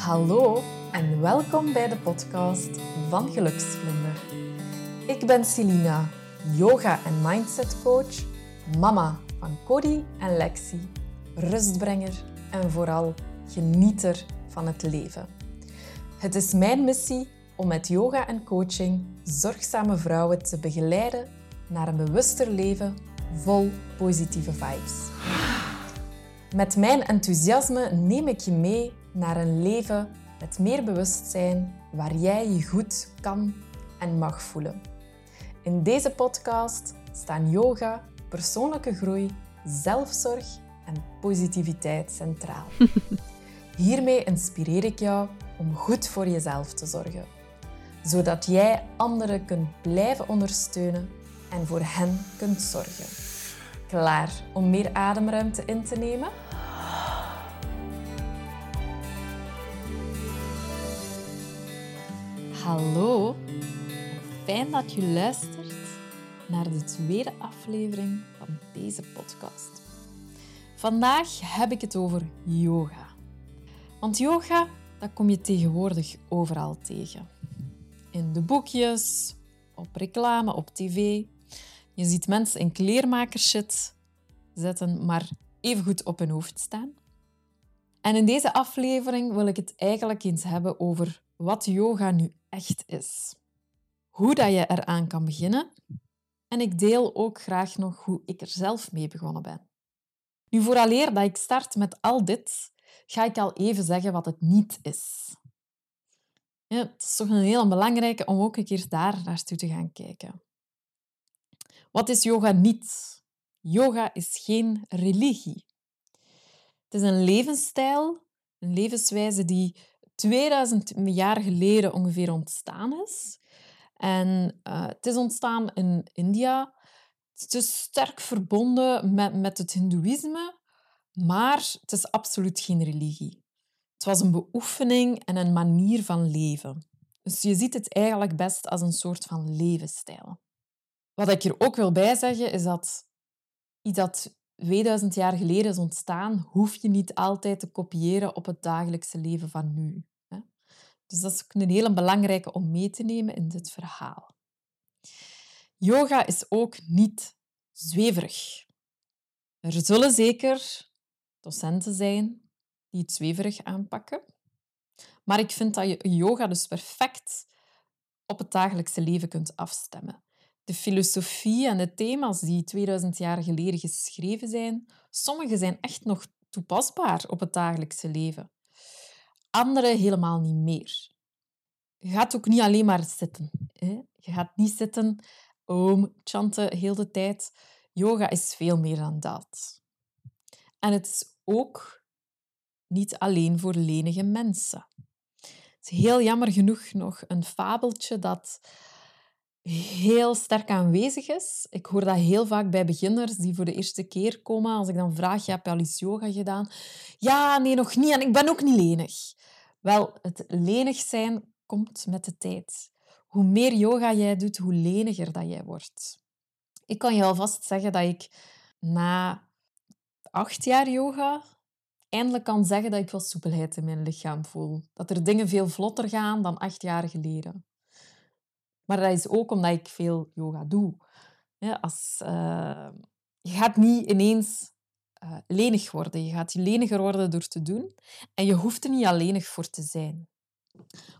Hallo en welkom bij de podcast van Geluksvlinder. Ik ben Celina, yoga- en mindset coach, mama van Cody en Lexi, rustbrenger en vooral genieter van het leven. Het is mijn missie om met yoga en coaching zorgzame vrouwen te begeleiden naar een bewuster leven vol positieve vibes. Met mijn enthousiasme neem ik je mee naar een leven met meer bewustzijn waar jij je goed kan en mag voelen. In deze podcast staan yoga, persoonlijke groei, zelfzorg en positiviteit centraal. Hiermee inspireer ik jou om goed voor jezelf te zorgen, zodat jij anderen kunt blijven ondersteunen en voor hen kunt zorgen. Klaar om meer ademruimte in te nemen? Hallo, fijn dat je luistert naar de tweede aflevering van deze podcast. Vandaag heb ik het over yoga. Want yoga, dat kom je tegenwoordig overal tegen. In de boekjes, op reclame, op tv. Je ziet mensen in kleermakershit zetten, maar even goed op hun hoofd staan. En in deze aflevering wil ik het eigenlijk eens hebben over wat yoga nu echt is. Hoe dat je eraan kan beginnen. En ik deel ook graag nog hoe ik er zelf mee begonnen ben. Nu, vooraleer dat ik start met al dit, ga ik al even zeggen wat het niet is. Ja, het is toch een heel belangrijke om ook een keer daar naartoe te gaan kijken. Wat is yoga niet? Yoga is geen religie. Het is een levensstijl, een levenswijze die 2000 jaar geleden ongeveer ontstaan is. En uh, het is ontstaan in India. Het is sterk verbonden met, met het Hindoeïsme, maar het is absoluut geen religie. Het was een beoefening en een manier van leven. Dus je ziet het eigenlijk best als een soort van levensstijl. Wat ik er ook wil bij zeggen, is dat iets dat 2000 jaar geleden is ontstaan, hoef je niet altijd te kopiëren op het dagelijkse leven van nu. Dus dat is ook een hele belangrijke om mee te nemen in dit verhaal. Yoga is ook niet zweverig. Er zullen zeker docenten zijn die het zweverig aanpakken. Maar ik vind dat je yoga dus perfect op het dagelijkse leven kunt afstemmen. De filosofie en de thema's die 2000 jaar geleden geschreven zijn, sommige zijn echt nog toepasbaar op het dagelijkse leven andere helemaal niet meer. Je gaat ook niet alleen maar zitten. Hè? Je gaat niet zitten, om chanten heel de tijd. Yoga is veel meer dan dat. En het is ook niet alleen voor lenige mensen. Het is heel jammer genoeg nog een fabeltje dat heel sterk aanwezig is. Ik hoor dat heel vaak bij beginners die voor de eerste keer komen. Als ik dan vraag, heb je al eens yoga gedaan? Ja, nee, nog niet. En ik ben ook niet lenig. Wel, het lenig zijn komt met de tijd. Hoe meer yoga jij doet, hoe leniger dat jij wordt. Ik kan je alvast zeggen dat ik na acht jaar yoga eindelijk kan zeggen dat ik wel soepelheid in mijn lichaam voel. Dat er dingen veel vlotter gaan dan acht jaar geleden. Maar dat is ook omdat ik veel yoga doe. als, uh, je gaat niet ineens uh, lenig worden. Je gaat leniger worden door te doen. En je hoeft er niet alleenig voor te zijn.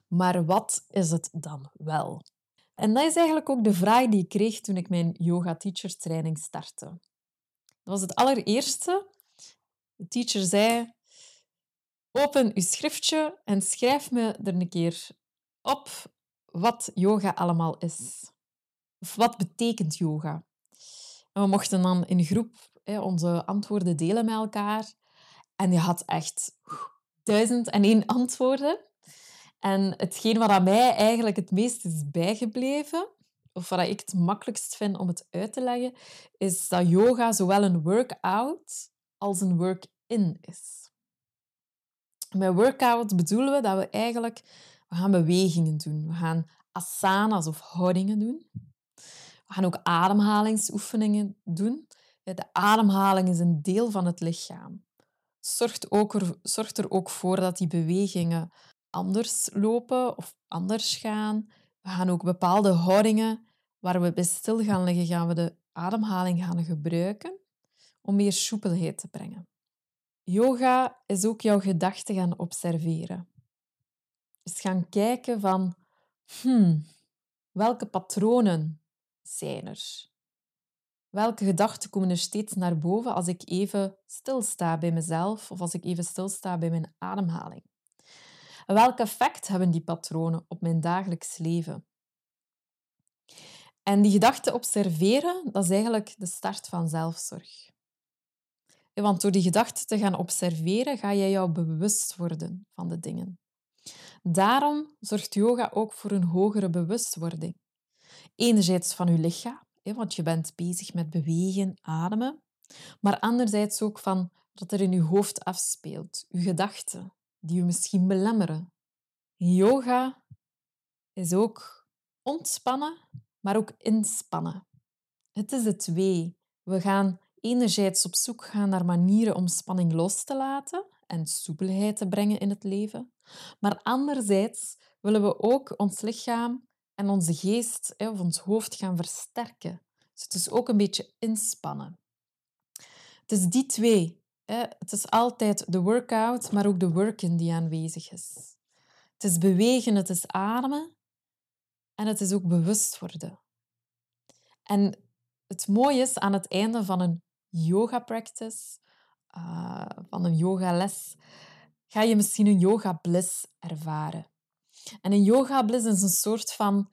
Maar wat is het dan wel? En dat is eigenlijk ook de vraag die ik kreeg toen ik mijn yoga teacher training startte. Dat was het allereerste. De teacher zei: Open uw schriftje en schrijf me er een keer op wat yoga allemaal is. Of wat betekent yoga? En we mochten dan in groep onze antwoorden delen met elkaar. En je had echt duizend en één antwoorden. En hetgeen wat aan mij eigenlijk het meest is bijgebleven, of wat ik het makkelijkst vind om het uit te leggen, is dat yoga zowel een workout als een work-in is. Met workout bedoelen we dat we eigenlijk we gaan bewegingen doen. We gaan asanas of houdingen doen. We gaan ook ademhalingsoefeningen doen. De ademhaling is een deel van het lichaam. zorgt, ook er, zorgt er ook voor dat die bewegingen anders lopen of anders gaan. We gaan ook bepaalde houdingen waar we bij stil gaan liggen, gaan we de ademhaling gaan gebruiken om meer soepelheid te brengen. Yoga is ook jouw gedachten gaan observeren. Dus gaan kijken van, hmm, welke patronen zijn er? Welke gedachten komen er steeds naar boven als ik even stilsta bij mezelf of als ik even stilsta bij mijn ademhaling? welk effect hebben die patronen op mijn dagelijks leven? En die gedachten observeren, dat is eigenlijk de start van zelfzorg. Want door die gedachten te gaan observeren, ga jij jou bewust worden van de dingen. Daarom zorgt yoga ook voor een hogere bewustwording. Enerzijds van je lichaam, want je bent bezig met bewegen, ademen, maar anderzijds ook van wat er in je hoofd afspeelt, je gedachten, die je misschien belemmeren. Yoga is ook ontspannen, maar ook inspannen. Het is de twee. We gaan enerzijds op zoek gaan naar manieren om spanning los te laten en soepelheid te brengen in het leven. Maar anderzijds willen we ook ons lichaam en onze geest of ons hoofd gaan versterken. Dus het is ook een beetje inspannen. Het is die twee. Het is altijd de workout, maar ook de work-in die aanwezig is. Het is bewegen, het is ademen en het is ook bewust worden. En het mooie is aan het einde van een yoga practice, uh, van een yogales, ga je misschien een yoga bliss ervaren. En een yoga bliss is een soort van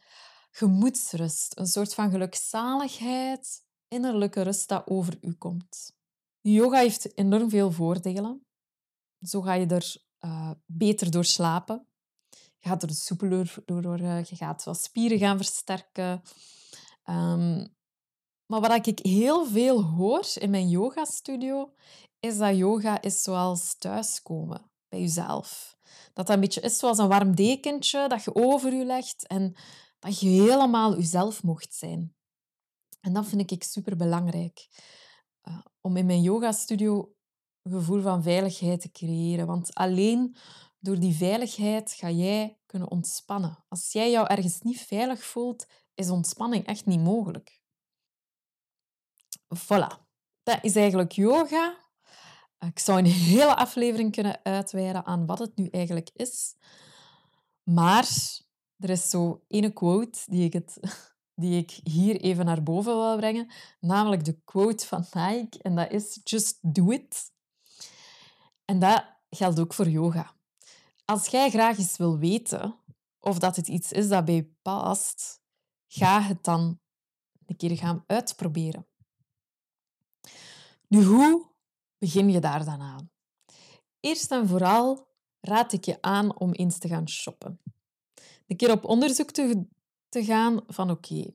gemoedsrust, een soort van gelukzaligheid, innerlijke rust dat over u komt. Yoga heeft enorm veel voordelen. Zo ga je er uh, beter door slapen. Je gaat er soepeler door, je gaat wat spieren gaan versterken. Um, maar wat ik heel veel hoor in mijn yogastudio, is dat yoga is zoals thuiskomen bij jezelf. Dat dat een beetje is zoals een warm dekentje dat je over je legt en dat je helemaal jezelf mocht zijn. En dat vind ik super belangrijk. Uh, om in mijn yogastudio een gevoel van veiligheid te creëren. Want alleen door die veiligheid ga jij kunnen ontspannen. Als jij jou ergens niet veilig voelt, is ontspanning echt niet mogelijk. Voilà, dat is eigenlijk yoga. Ik zou een hele aflevering kunnen uitweiden aan wat het nu eigenlijk is. Maar er is zo ene quote die ik, het, die ik hier even naar boven wil brengen, namelijk de quote van Nike, en dat is Just do it. En dat geldt ook voor yoga. Als jij graag eens wil weten of dat het iets is dat bij je past, ga het dan een keer gaan uitproberen. Nu, hoe begin je daar dan aan? Eerst en vooral raad ik je aan om eens te gaan shoppen. Een keer op onderzoek te, gaan van oké,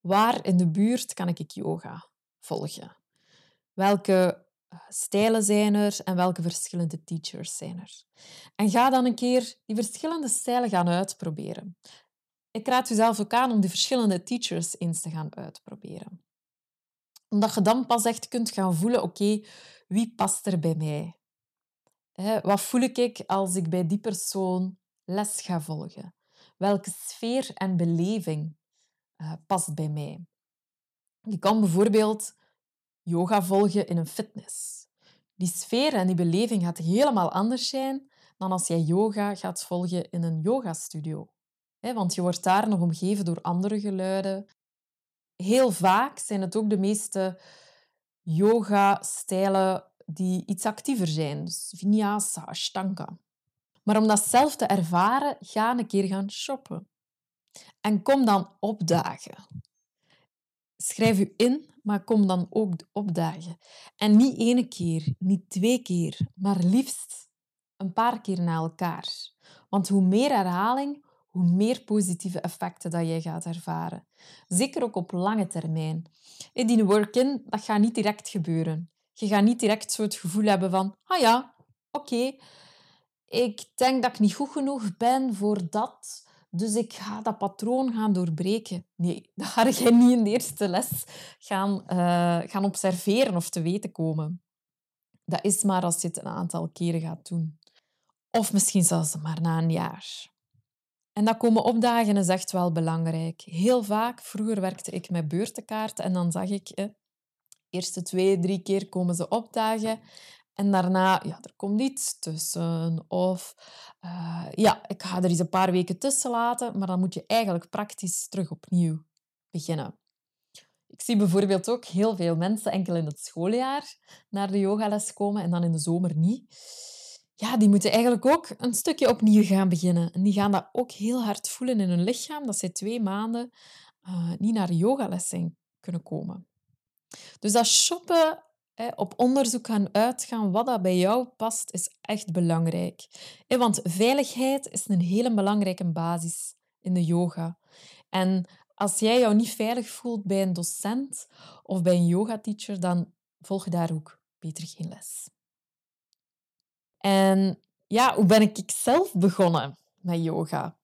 waar in de buurt kan ik yoga volgen? Welke eh, stijlen zijn er en welke verschillende teachers zijn er? En ga dan een keer die verschillende stijlen gaan uitproberen. Ik raad u zelf ook aan om die verschillende teachers eens te gaan uitproberen omdat je dan pas echt kunt gaan voelen, oké, wie past er bij mij? wat voel ik als ik bij die persoon les ga volgen? Welke sfeer en beleving uh, past bij mij? Je kan bijvoorbeeld yoga volgen in een fitness. Die sfeer en die beleving gaat helemaal anders zijn dan als jij yoga gaat volgen in een yogastudio. Want je wordt daar nog omgeven door andere geluiden, heel vaak zijn het ook de meeste yoga-stijlen die iets actiever zijn. Dus vinyasa, ashtanga. Maar om dat zelf te ervaren, ga een keer gaan shoppen. En kom dan opdagen. Schrijf u in, maar kom dan ook opdagen. En niet één keer, niet twee keer, maar liefst een paar keer na elkaar. Want hoe meer herhaling, hoe meer positieve effecten dat jij gaat ervaren. Zeker ook op lange termijn. Die work-in, dat gaat niet direct gebeuren. Je gaat niet direct zo het gevoel hebben van, ah ja, oké, ik denk dat ik niet goed genoeg ben voor dat, dus ik ga dat patroon gaan doorbreken. Nee, dat ga je niet in de eerste les gaan, uh, gaan observeren of te weten komen. dat is maar als je het een aantal keren gaat doen. Of misschien zelfs maar na een jaar. En dat komen opdagen is echt wel belangrijk. Heel vaak, vroeger werkte ik met beurtenkaarten en dan zag ik, eh, eerste twee, drie keer komen ze opdagen en daarna, ja, er komt iets tussen. Of uh, ja, ik ga er eens een paar weken tussen laten, maar dan moet je eigenlijk praktisch terug opnieuw beginnen. Ik zie bijvoorbeeld ook heel veel mensen enkel in het schooljaar naar de yogales komen en dan in de zomer niet. Ja, die moeten eigenlijk ook een stukje opnieuw gaan beginnen. En die gaan dat ook heel hard voelen in hun lichaam, dat ze twee maanden uh, niet naar yogales zijn kunnen komen. Dus dat shoppen op onderzoek gaan uitgaan wat dat bij jou past, is echt belangrijk. Want veiligheid is een hele belangrijke basis in de yoga. En als jij jou niet veilig voelt bij een docent of bij een yogateacher, dan volg daar ook beter geen les. En ja, hoe ben ik zelf begonnen met yoga?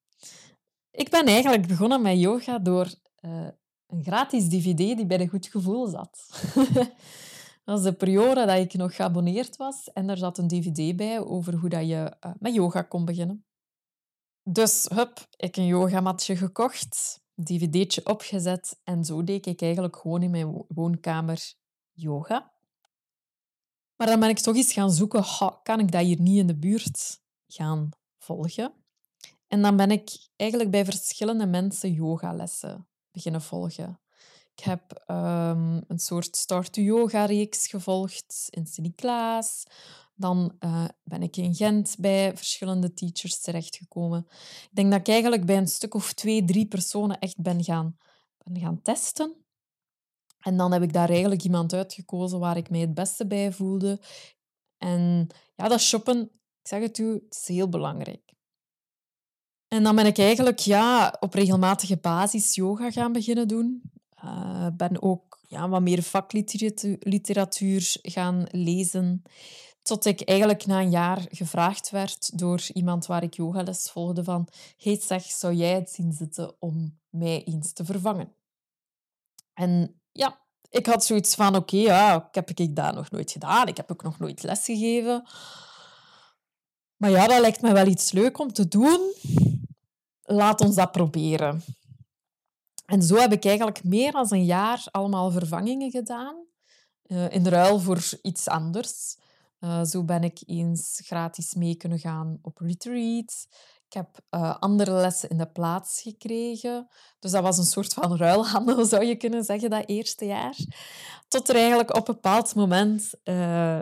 Ik ben eigenlijk begonnen met yoga door uh, een gratis dvd die bij de Goed Gevoel zat. Dat was de periode dat ik nog geabonneerd was en daar zat een dvd bij over hoe dat je uh, met yoga kon beginnen. Dus hup, ik een yogamatje gekocht, dvd'tje opgezet en zo deed ik eigenlijk gewoon in mijn woonkamer yoga. Maar dan ben ik toch eens gaan zoeken, kan ik dat hier niet in de buurt gaan volgen? En dan ben ik eigenlijk bij verschillende mensen yogalessen beginnen volgen. Ik heb um, een soort start-to-yoga-reeks gevolgd in Sint-Niklaas. Dan uh, ben ik in Gent bij verschillende teachers terechtgekomen. Ik denk dat ik eigenlijk bij een stuk of twee, drie personen echt ben gaan, ben gaan testen. En dan heb ik daar eigenlijk iemand uitgekozen waar ik mij het beste bij voelde. En ja, dat shoppen, ik zeg het u, het is heel belangrijk. En dan ben ik eigenlijk ja, op regelmatige basis yoga gaan beginnen doen. Uh, ben ook ja, wat meer vakliteratuur gaan lezen. Tot ik eigenlijk na een jaar gevraagd werd door iemand waar ik yogales volgde van hey zeg, zou jij het zien zitten om mij eens te vervangen? En ja, ik had zoiets van oké, ja, heb ik dat nog nooit gedaan. Ik heb ook nog nooit lesgegeven. Maar ja, dat lijkt me wel iets leuk om te doen. Laat ons dat proberen. En zo heb ik eigenlijk meer dan een jaar allemaal vervangingen gedaan. Uh, in ruil voor iets anders. Uh, zo ben ik eens gratis mee kunnen gaan op retreat. Ik heb uh, andere lessen in de plaats gekregen. Dus dat was een soort van ruilhandel, zou je kunnen zeggen, dat eerste jaar. Tot er eigenlijk op een bepaald moment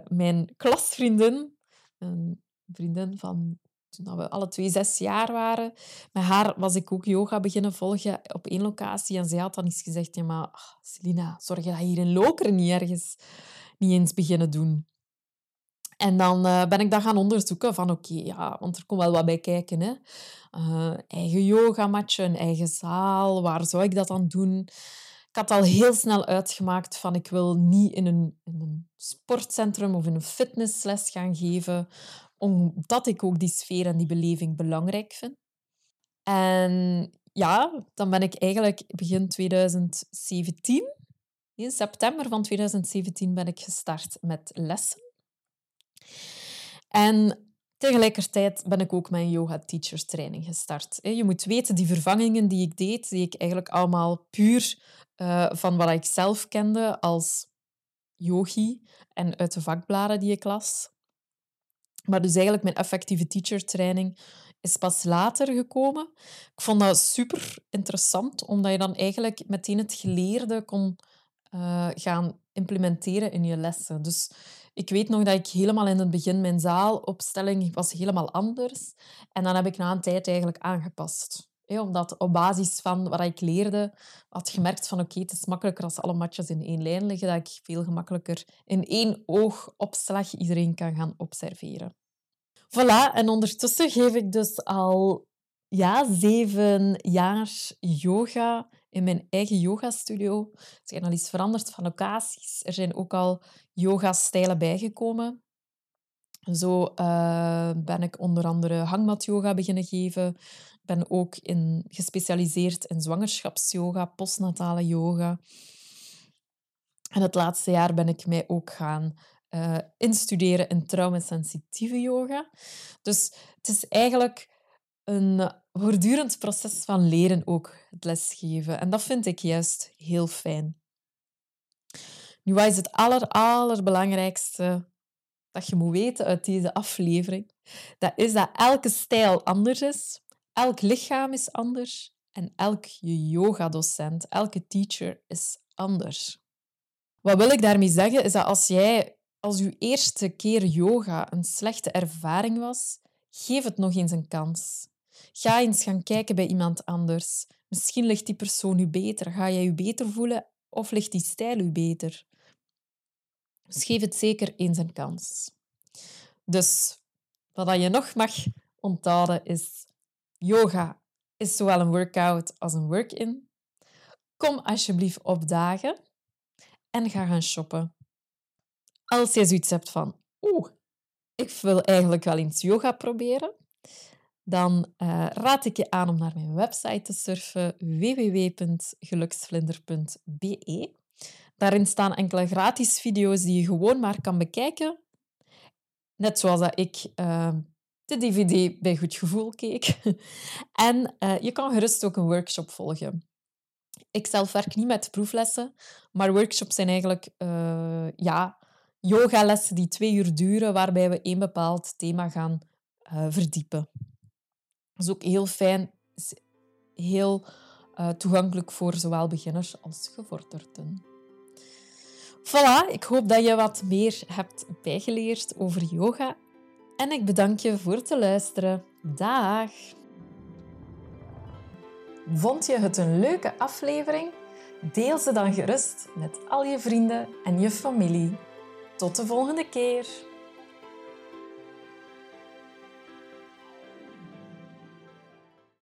mijn klasvriendin, een vriendin van toen we alle twee zes jaar waren, met haar was ik ook yoga beginnen volgen op één locatie. En zij had dan eens gezegd, ja, maar Selina, zorg je dat hier in Lokeren niet ergens niet eens beginnen doen. En dan uh, ben ik dat gaan onderzoeken van oké, ja, want er komt wel wat bij kijken. Hè. Uh, eigen yogamatje, een eigen zaal, waar zou ik dat dan doen? Ik had al heel snel uitgemaakt van ik wil niet in een, in een sportcentrum of in een fitnessles gaan geven, omdat ik ook die sfeer en die beleving belangrijk vind. En ja, dan ben ik eigenlijk begin 2017, in september van 2017, ben ik gestart met lessen. En tegelijkertijd ben ik ook mijn yoga teachers training gestart. Je moet weten, die vervangingen die ik deed, die ik eigenlijk allemaal puur uh, van wat ik zelf kende als yogi en uit de vakbladen die ik las. Maar dus eigenlijk mijn effectieve teacher training is pas later gekomen. Ik vond dat super interessant, omdat je dan eigenlijk meteen het geleerde kon uh, gaan implementeren in je lessen. Dus ik weet nog dat ik helemaal in het begin mijn zaalopstelling was helemaal anders. En dan heb ik na een tijd eigenlijk aangepast. omdat op basis van wat ik leerde, had gemerkt van oké, het is makkelijker als alle matjes in één lijn liggen, dat ik veel gemakkelijker in één oogopslag iedereen kan gaan observeren. Voilà, en ondertussen geef ik dus al ja, zeven jaar yoga in mijn eigen yogastudio. Er zijn al iets veranderd van locaties. Er zijn ook al yoga-stijlen bijgekomen. Zo uh, ben ik onder andere hangmat-yoga beginnen geven. Ik ben ook in, gespecialiseerd in zwangerschapsyoga, postnatale yoga. En het laatste jaar ben ik mij ook gaan uh, instuderen in traumasensitieve yoga. Dus het is eigenlijk een voortdurend proces van leren ook, het lesgeven. En dat vind ik juist heel fijn. Nu, wat is het aller, allerbelangrijkste dat je moet weten uit deze aflevering? Dat is dat elke stijl anders is, elk lichaam is anders en elk yoga-docent, elke teacher is anders. Wat wil ik daarmee zeggen, is dat als jij als je eerste keer yoga een slechte ervaring was, geef het nog eens een kans. Ga eens gaan kijken bij iemand anders. Misschien ligt die persoon u beter. Ga jij je beter voelen of ligt die stijl u beter? Dus geef het zeker eens een kans. Dus wat je nog mag onthouden is: yoga is zowel een workout als een work-in. Kom alsjeblieft opdagen en ga gaan shoppen. Als je zoiets hebt van, oeh, ik wil eigenlijk wel eens yoga proberen, dan uh, raad ik je aan om naar mijn website te surfen www.geluksvlinder.be. Daarin staan enkele gratis video's die je gewoon maar kan bekijken. Net zoals dat ik uh, de DVD bij Goed Gevoel keek. en uh, je kan gerust ook een workshop volgen. Ik zelf werk niet met proeflessen, maar workshops zijn eigenlijk ja, yogalessen die twee uur duren, waarbij we een bepaald thema gaan verdiepen. Dat is ook heel fijn, heel uh, toegankelijk voor zowel beginners als gevorderden. Voilà, ik hoop dat je wat meer hebt bijgeleerd over yoga. En ik bedank je voor het luisteren. Dag! Vond je het een leuke aflevering? Deel ze dan gerust met al je vrienden en je familie. Tot de volgende keer!